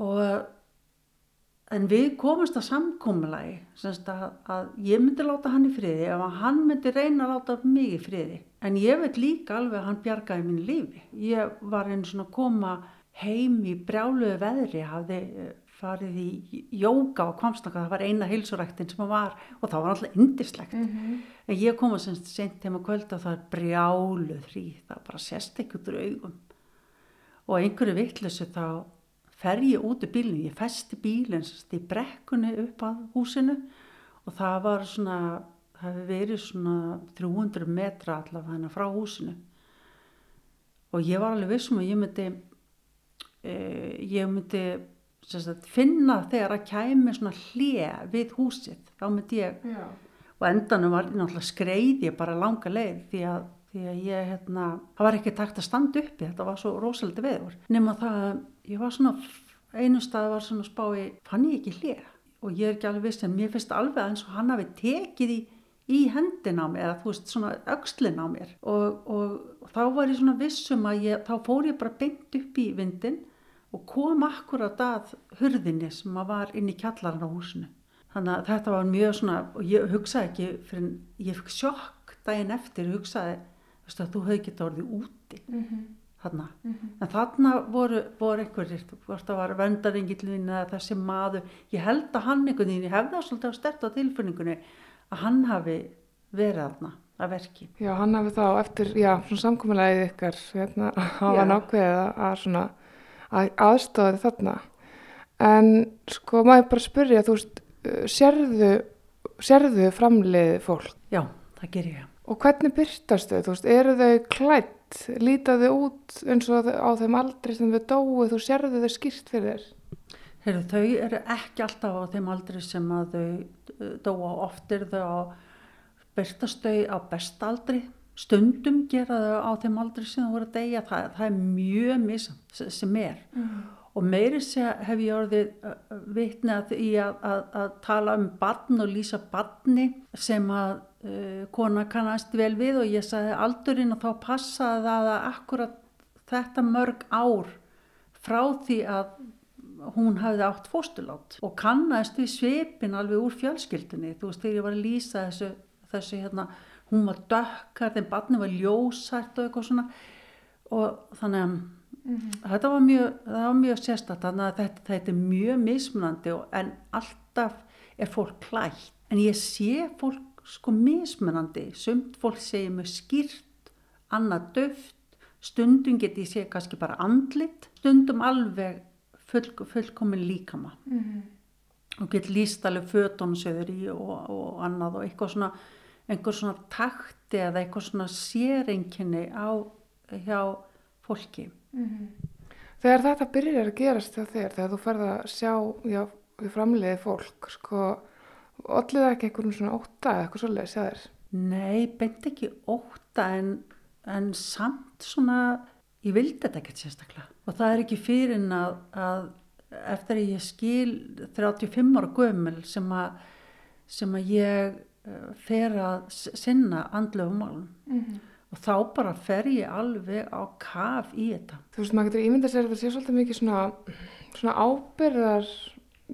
og En við komumst að samkomulagi semst að, að ég myndi láta hann í friði ef hann myndi reyna að láta mig í friði. En ég veit líka alveg að hann bjargaði mín lífi. Ég var einu svona að koma heim í brjáluðu veðri, hafði eh, farið í jóka og komstanga, það var eina heilsuræktin sem var og það var alltaf indislegt. En ég kom að semst sent heim að kvölda og það er brjáluð frí, það bara sést ekki út úr augum. Og einhverju vittlusu þá fer ég út úr bílinu, ég festi bílinn í brekkunni upp að húsinu og það var svona, það hefði verið svona 300 metra allavega hana frá húsinu og ég var alveg vissum að ég myndi, e, ég myndi sagt, finna þegar að kæmi svona hlið við húsið, þá myndi ég, Já. og endanum var náttúrulega skreið ég bara langa leið því að því að ég, hérna, það var ekki takt að standa uppi, þetta var svo rosaldi veður. Nefn að það, ég var svona, einu stað var svona spái, fann ég ekki hlið og ég er ekki alveg viss en mér finnst alveg eins og hann hafi tekið í, í hendin á mér, eða þú veist, svona aukslinn á mér. Og, og, og þá var ég svona vissum að ég, þá fór ég bara beint upp í vindin og kom akkurat að hurðinni sem að var inn í kjallarinn á húsinu. Þannig að þetta var mjög svona, og ég hugsaði ekki, fyrir, ég fikk sjokk daginn eftir, hugsaði, veistu, að þú hefði getið orðið úti þarna. En þarna voru, voru einhverjir, hvort það var vendaringillin eða þessi maður, ég held að hann einhvern veginn, ég hefði það svolítið á stert á tilfinningunni að hann hafi verið þarna að verki. Já, hann hafi þá eftir, já, svona samkomulegið ykkar, hérna, hafa nákvæðið að, svona, að aðstofa þið þarna. En sko, maður bara spyrja, þú veist, uh, sérðu, sérðu framliðið fólk? Já, það ger ég. Og hvernig byrtast þau, þú veist, eru þau klætt, líta þau út eins og á þeim aldrei sem þau dóu, þú sérðu þau skýrt fyrir þér? Heru, þau eru ekki alltaf á þeim aldri sem að þau uh, dóa oft eru þau á byrtast þau á bestaldri stundum gera þau á þeim aldri sem þau voru að deyja. Það, það er mjög misamt sem er. Og meiri sé hef ég orðið uh, vitni að í að, að, að tala um barn og lýsa barni sem að uh, kona kannast vel við og ég sagði aldurinn og þá passaði það að akkurat þetta mörg ár frá því að hún hafði átt fóstulát og kannast við svipin alveg úr fjölskyldunni. Þú veist þegar ég var að lýsa þessu, þessu hérna, hún var dökkar þeim barni var ljósært og eitthvað svona. Og þannig að þetta var mjög, mjög sérstætt þannig að þetta, þetta er mjög mismunandi og, en alltaf er fólk klætt. En ég sé fólk sko mismunandi. Sumt fólk segir með skýrt annað döft. Stundum get ég sé kannski bara andlit stundum alveg full, fullkomin líkama. Og get líst alveg fötunum sögur í og, og annað og eitthvað svona einhver svona takti eða eitthvað svona séreinkinni á hjá fólki. Þegar þetta byrjar að gerast þér, þegar þú ferð að sjá, já, við framliðið fólk, sko, allir það ekki einhvern svona óta eða eitthvað svolítið sjá þér? Nei, beint ekki óta en, en samt svona ég vildi þetta ekkert sérstaklega. Og það er ekki fyrir en að, að eftir að ég skil 35 ára gömul sem að, sem að ég eh, fer að sinna andlegu málum. Og þá bara fer ég alveg á kaf í þetta. Þú veist, maður getur ímyndað sér að það sé svolítið mikið svona, svona ábyrðar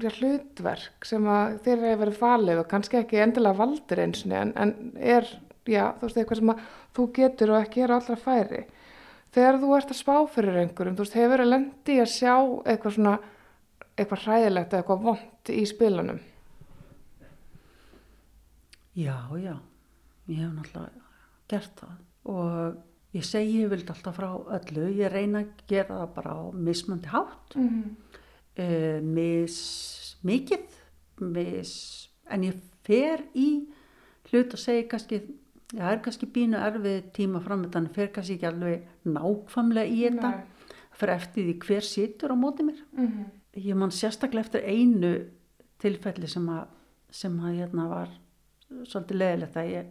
hlutverk sem að þér er verið falið og kannski ekki endilega valdir einsinni en, en er, já, þú veist, eitthvað sem að þú getur og ekki er allra færi. Þegar þú ert að spá fyrir einhverjum, þú veist, hefur verið lendi að sjá eitthvað svona, eitthvað hræðilegt eða eitthvað vond í spilunum. Já, já, ég hef náttúrulega gert það og ég segi ég vildi alltaf frá öllu, ég reyna að gera það bara á mismöndi hátt, Mm uh, mis mikið, mis, en ég fer í hlut og segi kannski, það er kannski bínu erfið tíma framöndan, fer kannski ekki alveg nákvæmlega í þetta, fyrir eftir því hver situr á móti mér. -hmm. Ég man sérstaklega eftir einu tilfelli sem að, sem að hérna var svolítið leðilegt að ég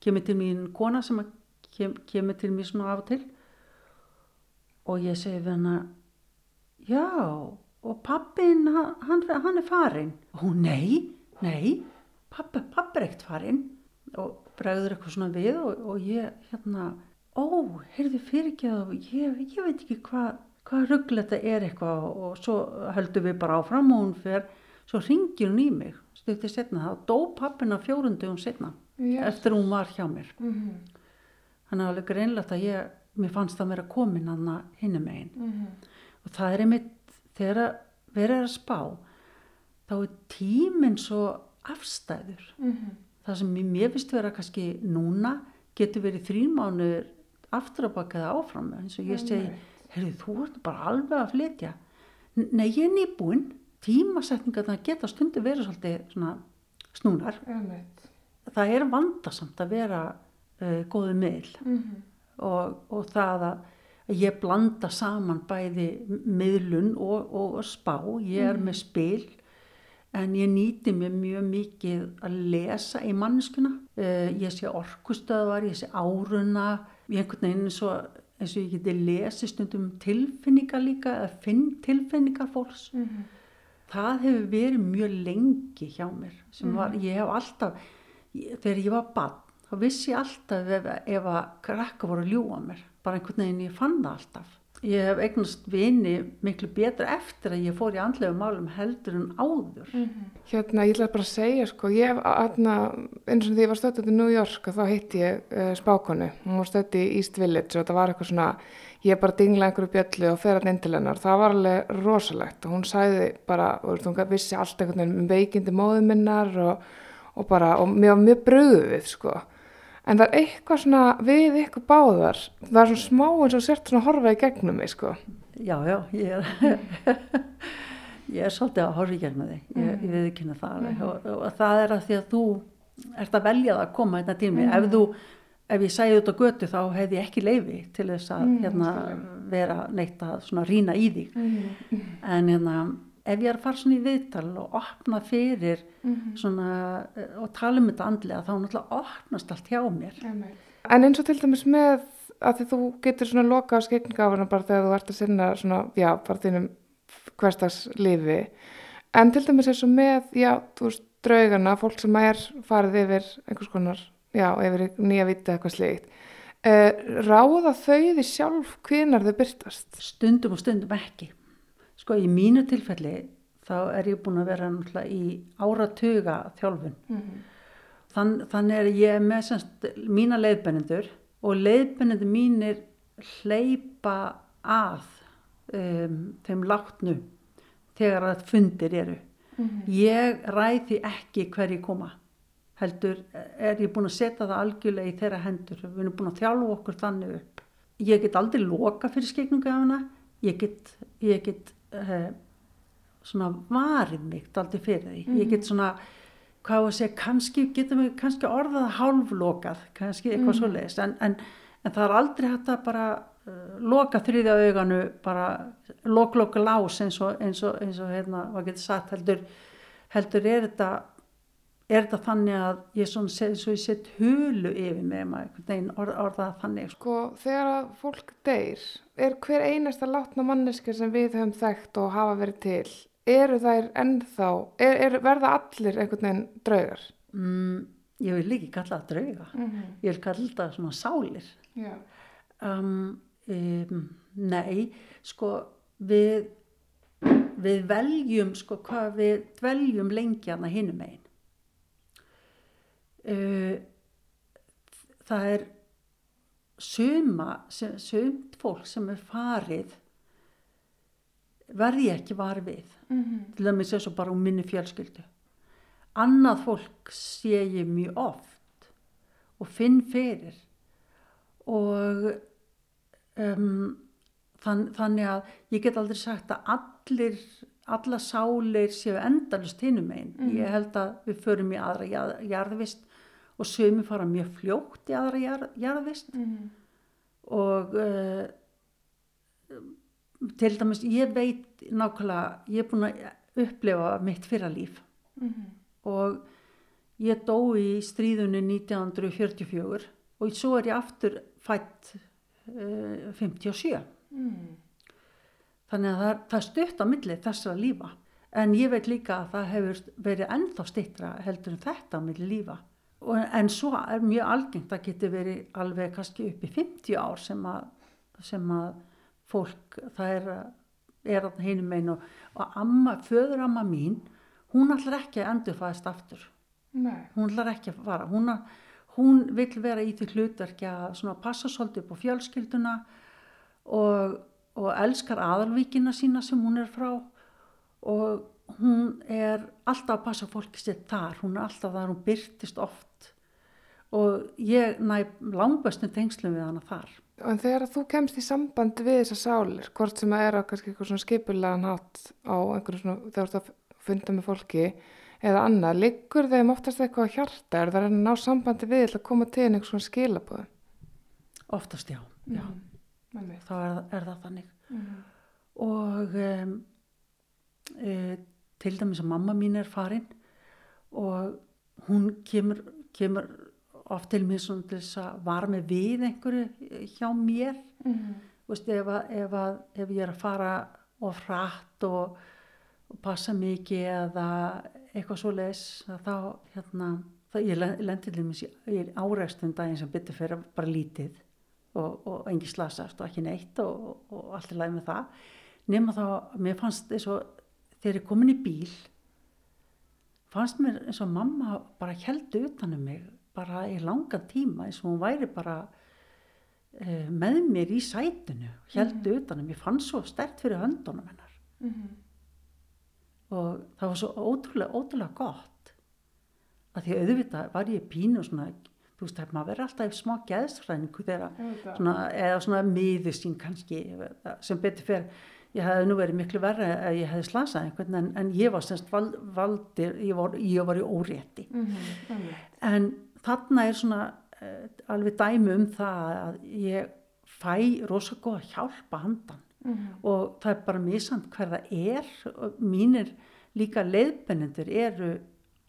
kemur til mín kona sem að kem, kemur til mér svona af og til og ég segi við hana já og pappin hann, hann hann er farin og hún nei, nei pappi, pappi er ekkert farin og bregður eitthvað svona við og, og ég hérna ó, heyrðu fyrir ekki að ég, ég veit ekki hvað hvað ruggl þetta er eitthvað. Og, svo höldum við bara áfram og hún fer svo ringir hún í mig stuttið setna þá dó pappina fjórundugum setna Yes. eftir hún var hjá mér. Mm þannig að alveg greinlegt að ég mér fannst það vera komin hann hinum megin. -hmm. og það er einmitt þegar að verið er að spá þá er tíminn svo afstæður. Það sem mér finnst vera kannski núna getur verið þrín mánuður aftur að baka það áfram eins og ég segi, heyrðu þú ert bara alveg að flytja. Nei ég er nýbúinn. Tímasetningarna geta stundu verið svolítið svona snúnar. Einmitt. það er vandasamt að vera uh, góðu miðl Mhm. og, og það að að ég blanda saman bæði miðlun og, og spá, ég er með spil en ég nýti mér mjög mikið að lesa í manneskuna, uh, ég sé orkustöðvar, ég sé áruna, ég einhvern veginn eins og, eins og ég geti lesi stundum tilfinningar líka, að finn tilfinningar fólks. Mhm. Það hefur verið mjög lengi hjá mér, sem var, ég hef alltaf, þegar ég var barn, þá vissi ég alltaf ef, ef að krakka voru að ljúa mér, bara einhvern veginn ég fann það alltaf. Ég hef eignast vini miklu betra eftir að ég fór í andlegu málum heldur en áður. Hérna, ég ætla bara að segja, sko, ég hef, hérna, eins og því ég var stöttið í New York og þá hitti ég uh, spákonu, hún var stöttið í East Village og það var eitthvað svona, ég bara dingla einhverju bjöllu og fer hann inn til hennar, það var alveg rosalegt og hún sagði bara, og þú vissi allt einhvern veginn um veikindi móðu minnar og, og bara, og mér var mjög bröðuð, sko. En það er eitthvað svona við ykkur báðar, það er svona smá eins og sért svona horfa í gegnum mig, sko. Já, já, ég er, *laughs* ég er svolítið að horfa í gegnum þig, ég, ég við ekki það alveg. Og, og það er að því að þú ert að velja að koma hérna til mig, ef þú, ef ég sæði út á götu þá hefði ég ekki leifi til þess að hérna, vera neitt að svona rýna í þig, en hérna, ef ég er að fara svona í viðtal og opna fyrir svona eh, og tala um þetta andlega þá náttúrulega opnast allt hjá mér. En eins og til dæmis með að því þú getur svona loka á skeitingafana bara þegar þú ert að sinna svona, já, bara þínum hverstags lífi. En til dæmis eins og með, já, þú veist, draugana, fólk sem er farið yfir einhvers konar, já, yfir nýja vita eitthvað slíkt. Uh, ráða þau því sjálf hvenar þau byrtast? stundum og stundum ekki. Sko í mínu tilfelli þá er ég búin að vera náttúrulega í áratuga þjálfun. Þann, þannig er ég með semst mína leiðbennendur og leiðbennendur mínir hleypa að um, þeim látnu þegar að fundir eru. Ég ræði ekki hverju koma. Heldur er ég búin að setja það algjörlega í þeirra hendur. Við erum búin að þjálfa okkur þannig upp. Ég get aldrei loka fyrir skikningu af hana. Ég get, ég get uh, svona varið mig aldrei fyrir því. Ég get svona, hvað að segja, kannski getum við kannski orðað hálflokað, kannski eitthvað mm. svoleiðis. En, en, en það er aldrei hægt að bara uh, loka þriðja auganu, bara lok-loka lás eins og, eins og, eins og hérna, hvað getur sagt, heldur, heldur er þetta er þetta þannig að ég svona segi svo ég sett hulu yfir mig maður einhvern veginn orð, orðað þannig sko. Sko, þegar að fólk deyr, er hver einasta látna manneska sem við höfum þekkt og hafa verið til, eru þær ennþá, er, er, verða allir einhvern veginn draugar? mm, ég vil líki kalla það drauga Mm ég vil kalla það svona sálir Já. um, um, nei sko við við veljum sko hvað við dveljum lengi hana hinum megin uh, það er suma sumt fólk sem er farið verði ekki var við. Mm til dæmis eins og bara um minni fjölskyldu. Annað fólk sé ég mjög oft og finn fyrir. Og um, þann, þannig að ég get aldrei sagt að allir alla sálir séu endalust hinum einn ég held að við förum í aðra jarð, jarðvist og sömu fara mjög fljótt í aðra jarð, jarðvist. -hmm. og uh, til dæmis ég veit nákvæmlega, ég er búin að upplifa mitt fyrra líf. Og ég dó í stríðunni 1944 og svo er ég aftur fætt uh, 57 þannig að það það stutt á milli þessara lífa. En ég veit líka að það hefur verið ennþá stittra heldur en þetta á milli lífa en svo er mjög algengt að geti verið alveg kannski upp í 50 ár sem að, sem að fólk það er, er að hinum einn og, amma, föður amma mín hún ætlar ekki að endurfæðast aftur Nei. hún ætlar ekki að fara hún, hún vil vera í því hlutverki að svona passa svolítið upp á fjölskylduna og, og elskar aðalvíkina sína sem hún er frá og hún er alltaf að passa fólki sér þar. Hún er alltaf þar, hún byrtist oft. Og ég næ langbæstum tengslum við hana þar. En þegar að þú kemst í samband við þessar sálir, hvort sem að er á kannski eitthvað svona skipulegan hátt á einhverju svona, þegar þú ert að funda með fólki eða annað, liggur þeim oftast eitthvað á hjarta, er það að ná sambandi við að koma til einhvers svona skilabóð? oftast já, já. Mm. þá er, er það þannig. Og um, e, til dæmis að mamma mín er farin og hún kemur, kemur oft til mér svona til þess að vara með við einhverju hjá mér Mm. Veist, ef, að, ef, að, ef ég er að fara of hratt og, og passa mikið eða eitthvað svo leis þá hérna það, ég lendi til dæmis í, í áregstum daginn sem byttur fyrir bara lítið og, og engi slasast og ekki neitt og, og allt er læg með það nema þá, mér fannst eins og þegar ég komin í bíl fannst mér eins og mamma bara heldu utanum mig bara í langan tíma eins og hún væri bara uh, með mér í sætinu heldu utanum, ég fann svo stert fyrir höndunum hennar. Mhm. og það var svo ótrúlega, ótrúlega gott. Að því auðvitað var ég pínu svona, þú veist, maður verður alltaf í smá geðsræningu þegar svona, eða svona miður sín kannski sem betur fyrir ég hefði nú verið miklu verra að ég hefði slasað einhvern en, en ég var semst val, valdir ég var, ég var í órétti Mhm. en þarna er svona uh, alveg dæmi um það að ég fæ rosa góða hjálpa handan Mhm. og það er bara misand hver það er og mínir líka leiðbennendur eru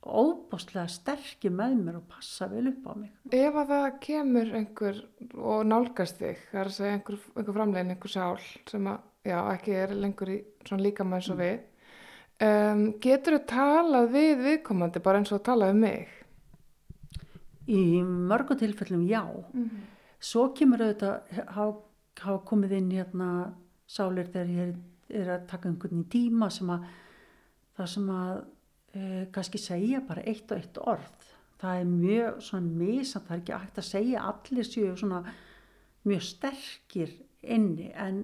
óbáslega sterkir með mér og passa vel upp á mig Ef að það kemur einhver og nálgast þig, það er að segja einhver, einhver framlegin, einhver sál sem að, já, ekki er lengur í svona líkamann eins og við, um, getur þú talað við viðkomandi bara eins og að tala við mig? í mörgum tilfellum já. Svo kemur auðvitað hafa, komið inn hérna sálir þegar ég er, að taka einhvern tíma sem að það sem að e, kannski segja bara eitt og eitt orð. Það er mjög svona misant það er ekki hægt að segja allir séu svona mjög sterkir inni en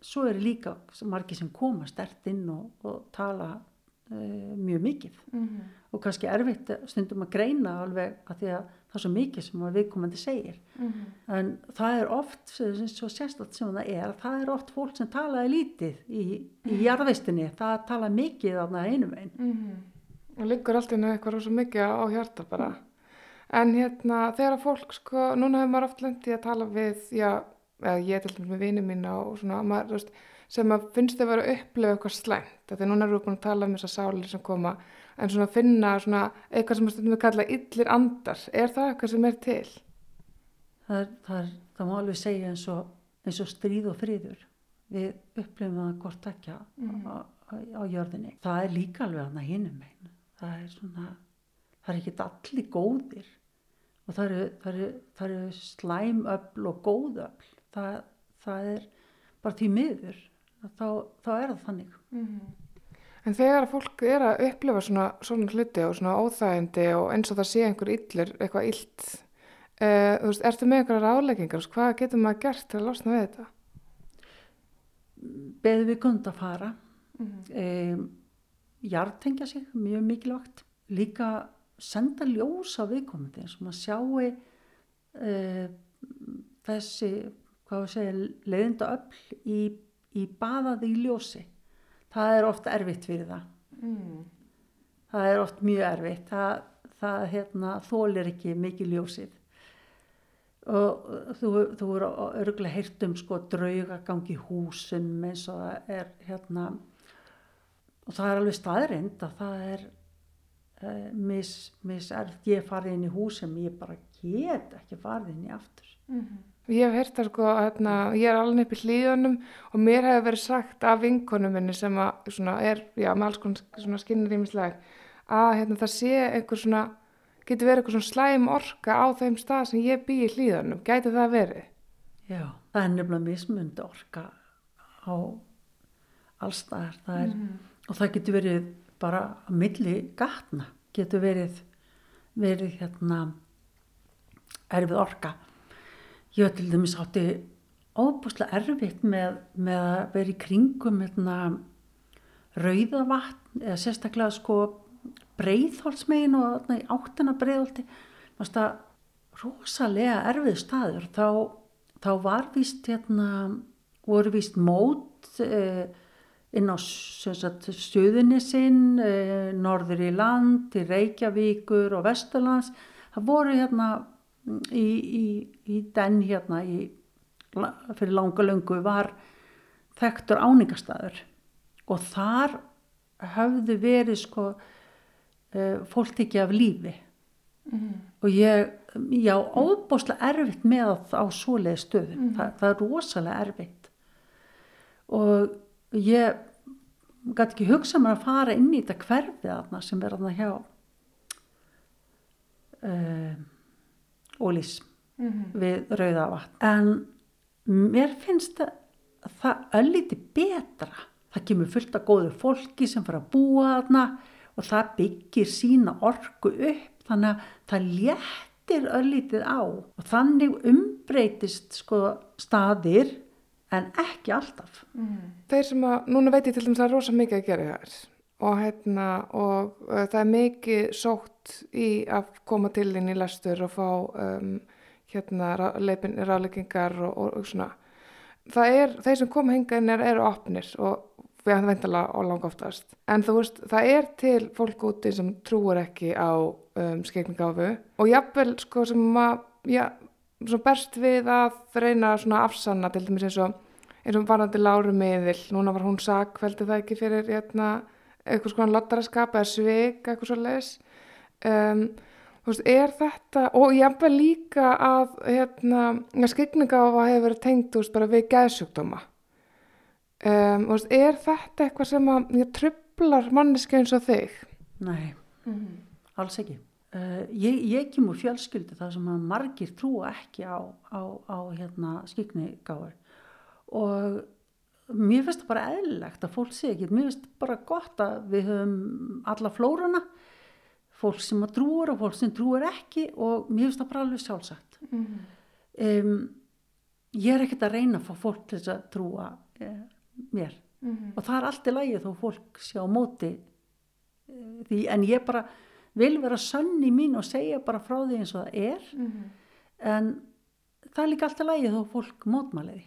svo eru líka margir sem koma stert inn og, og tala e, mjög mikið. Og kannski erfitt stundum að greina alveg að því að það er svo mikið sem viðkomandi segir. En það er oft svo sérstætt sem það er það er oft fólk sem talaði lítið í, í jarðveistinni, það tala mikið þarna einum einn Mhm. Og liggur alltaf inn eitthvað rosa mikið á hjarta bara. En hérna, þegar að fólk, sko, núna hefur maður oft lendið að tala við, já, eða ég til dæmis með vinið mína og svona, maður, veist, sem að finnst þau vera að upplifa eitthvað slæmt. Þegar núna erum við búin að tala um þessar sálir sem koma, en svona finna svona eitthvað sem við kalla illir andar. Er það eitthvað sem er til? Það, er, það, er, það má alveg segja eins og, eins og stríð og friður. Við upplifum það hvort ekki á, á, á jörðinni. Það er líka alveg hann að hinum einn. Það er svona, það er ekki allir góðir og það eru, eru, eru slæmöfl og góðöfl. Það, það er bara því miður. Þá, þá er það þannig. En þegar fólk er að upplifa svona, svona hluti og svona óþægindi og eins og það sé einhver illur, eitthvað illt, uh, þú veist, ertu með einhverja ráðleggingar? Hvað getur maður gert til að losna við þetta? beðið við kund að fara um, jartengja sig mjög mikilvægt líka senda ljós á viðkomandi eins og maður sjái uh, þessi hvað við segja leiðinda öll í, í baðaði í ljósi. Það er oft erfitt fyrir það. Það er oft mjög erfitt. Það, það hérna, þólir ekki mikið ljósið. Og þú, þú eru örgulega heyrt um sko draugagang í húsum eins og það er hérna og það er alveg staðrind að það er uh, mis, miserft ég farið inn í hús sem ég bara get ekki farið inn í aftur Ég hef heyrt það sko, hérna, ég er alveg upp í hlýðunum og mér hefur verið sagt af vinkonum minni sem að, svona, er, já, með alls konar skinnir ímislega, að hérna, það sé einhver svona, getur verið einhver svona slæm orka á þeim stað sem ég bý í hlýðunum, gæti það verið? Já, það er nefnilega mismundi orka á allstaðar það er, og það getur verið bara að milli gatna getur verið verið hérna erfið orka ég var til dæmis átti óbúslega erfitt með, með að vera í kringum hérna rauðavatn eða sérstaklega sko breiðholtsmegin og í áttina breiðholti. Það rosalega erfið staður. Þá, þá var víst hérna voru víst mót eh, inn á stuðinni sinn eh, norður í land, í Reykjavíkur og Vesturlands. Það voru hérna í, í, í den hérna í, fyrir langa löngu var þekktur áningastæður og þar höfðu verið sko uh, fólk tekið af lífi. Og ég já, óbáslega erfitt með á svoleiði stöðu. Þa, það er rosalega erfitt. Og ég gæti ekki hugsa mér að fara inn í þetta hverfið sem er þarna hjá uh, ólís við rauðavatn en mér finnst það, það ölliti betra. Það kemur fullt af góðu fólki sem fara að búa þarna og það byggir sína orku upp þannig að það léttir öllitið á. Og þannig umbreytist sko staðir en ekki alltaf. Þeir sem að, núna veit ég til dæmis að það er rosa mikið að gera þær og hérna og uh, það er mikið sótt í að koma til inn í lestur og fá um, hérna rá- leipin- ráðleggingar og, og, og svona. Það er, þeir sem koma hingað inn er, eru opnir og við hann veintalega og langa oftast. En þú veist, það er til fólk úti sem trúur ekki á um, skegningáfu og jafnvel sko sem að, já, svo berst við að reyna svona afsanna til dæmis eins og eins og varandi Láru miðil, núna var hún sakveldi það ekki fyrir hérna, eitthvað svona lottaraskap eða svik, eitthvað svo leis um, þú veist, er þetta og jafnvel líka að hérna, að skegningáfa hefur verið tengt, þú veist, bara við geðsjúkdóma um, þú veist, er þetta eitthvað sem að trublar manneski eins og þig? Nei, alls ekki. Uh, ég, ég kemur fjölskyldu þar sem að margir trúa ekki á, á, á hérna, skikni gáður og mér finnst það bara eðlilegt að fólk sé ekki, mér finnst bara gott að við höfum alla flóruna, fólk sem að trúur og fólk sem trúur ekki og mér finnst það bara alveg sjálfsagt. Um, ég er ekkert að reyna að fá fólk til þess að trúa eh, mér. Og það er allt í lagi þó fólk sé á móti eh, því en ég bara vil vera sönn í mín og segja bara frá því eins og það er. En það er líka allt í lagi þó fólk mótmæliði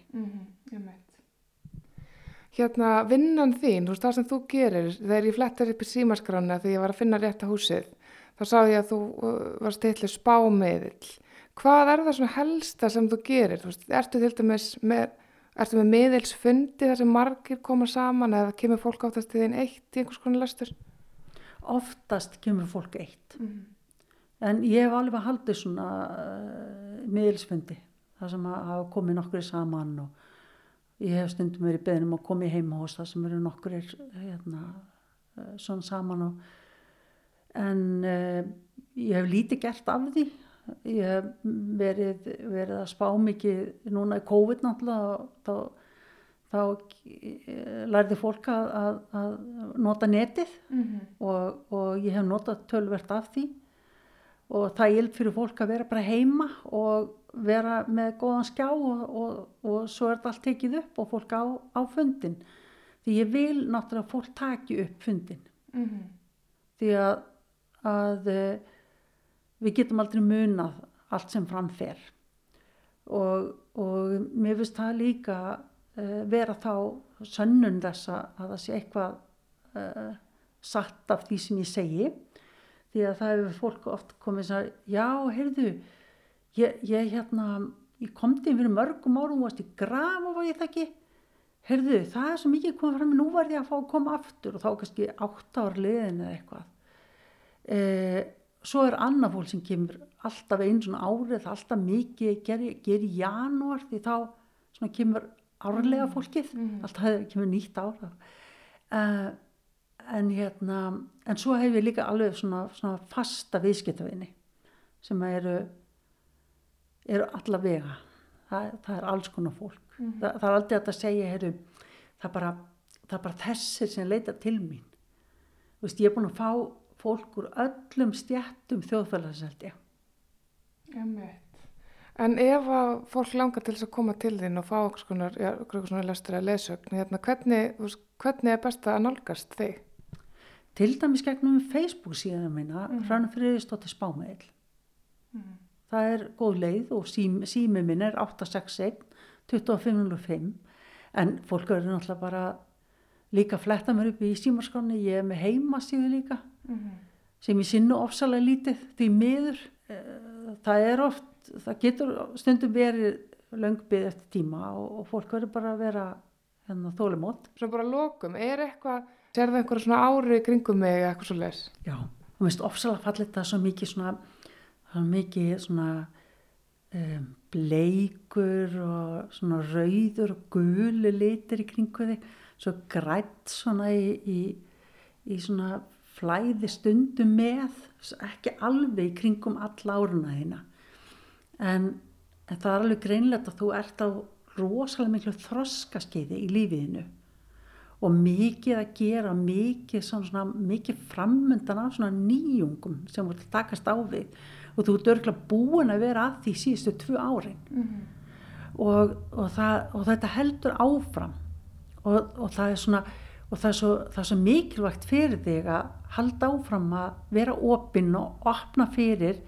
Hérna, vinnan þín, þú veist, það sem þú gerir, þegar ég flettar upp í símaskrána þegar ég var að finna rétta húsið, þá sá ég að þú uh, varst eitthvað spámiðill. Hvað er það svona helsta sem þú gerir? Þú veist, ertu til dæmis með, ertu með miðilsfundi þar sem margir koma saman eða kemur fólk áttast til þín eitt í einhvers konar lestur? oftast kemur fólk eitt en ég hef alveg haldið svona uh, miðilsfundi þar sem að hafa komið nokkur saman og ég hef stundum verið beðnum að koma í heimahús þar sem eru nokkur hérna, uh, svona saman og en uh, ég hef lítið gert af því. Ég hef verið, verið að spá mikið núna í COVID náttúrulega þá, þá eh, lærði fólk að, að, að nota netið og, og ég hef notað tölvert af því. Og það er fyrir fólk að vera bara heima og vera með góðan skjá og, og, og svo er þetta allt tekið upp og fólk á, á fundin því ég vil náttúrulega fólk taki upp fundin því að, að eh, við getum aldrei munað allt sem framfer og, og mér finnst það líka uh, vera þá sönnun þess að að það sé eitthvað uh, satt af því sem ég segi. Því að það hefur fólk oft komið að já, heyrðu ég, ég hérna, ég komdi inn fyrir mörgum árum og varst í graf og var ég það ekki heyrðu, það er svo mikið komið fram nú var ég að fá að koma aftur og þá kannski átt ár liðin eða eitthvað. Eh, svo er annað fólk sem kemur alltaf einn svona árið, alltaf mikið gerir ger í janúar því þá svona kemur árlega fólkið alltaf hefur kemur nýtt ár uh, en hérna en svo hefur ég líka alveg svona, svona fasta viðskiptavinni sem eru eru alla vega. Það, það er alls konar fólk. Það, það er aldrei að segja heru, það, er bara, það er bara þessir sem leita til mín. Veist, ég er búin að fá fólk úr öllum stjættum þjóðfélagseldi En ef að fólk langar til þess að koma til þín og fá okkur skonar, ja, okkur svona lestur að lesögn, hérna, hvernig, hvernig er best að nálgast þig? til dæmis gegnum Facebook síðan minna mm. Hrönn Friðistóttir Spámiðl það er góð leið og sími, sími minn er 861 2505 en fólk verður náttúrulega bara líka að fletta mér upp í símarskonni ég er með heimasíðu líka sem ég sinnu ofsalega lítið því miður. Eh, það er oft það getur stundum verið löngbið eftir tíma og, og fólk verður bara að vera hérna, þólumót Svo bara lokum, er eitthvað, sérðu einhverja svona ári kringum mig eða eitthvað svo les? Já, þú veist, ofsalega fallit það svo mikið svona, það mikið svona um, bleikur og svona rauður og gulu litir í kringu þig, svo grætt svona í, í, í svona flæði stundum með, ekki alveg í kringum all áruna þína. En, en það er alveg greinlegt að þú ert á rosalega miklu þroskaskeiði í lífiðinu og mikið að gera, mikið, svona, mikið framundan af svona nýjungum sem þú takast á við og þú ert örgulega búin að vera að því síðustu tvö árin. Og, og, það, og þetta heldur áfram. Og, og það er svona og það er, svo, það er svo mikilvægt fyrir þig að halda áfram að vera opinn og opna fyrir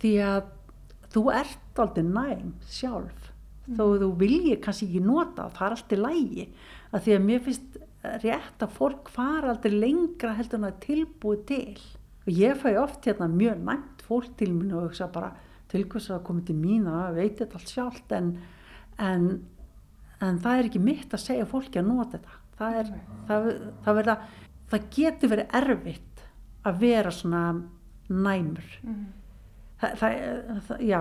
því að þú ert aldrei næm sjálf. Þó þú viljið kannski ekki nota það er allt í lægi að því að mér finnst rétt að fólk fara aldrei lengra heldur en að tilbúið til. Og ég fæ oft hérna mjög næmt fólk til mín og hugsa bara til hvers að koma til mín og veit þetta allt sjálft en, en, en það er ekki mitt að segja fólki að nota þetta. Það, er, það, það, verða, það getur verið erfitt að vera svona næmur. Það, það, já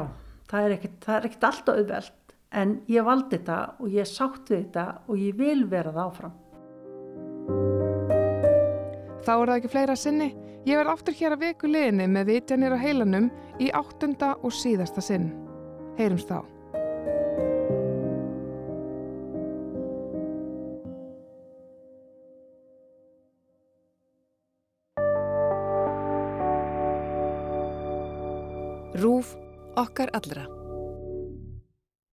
það er ekkert alltaf auðvelt en ég valdi þetta og ég sátt við þetta og ég vil vera það áfram. Þá er það ekki fleira sinni. Ég verð aftur hér að viku liðinni með vitjanir á heilanum í áttunda og síðasta sinn. Heyrums þá. Rúf okkar allra.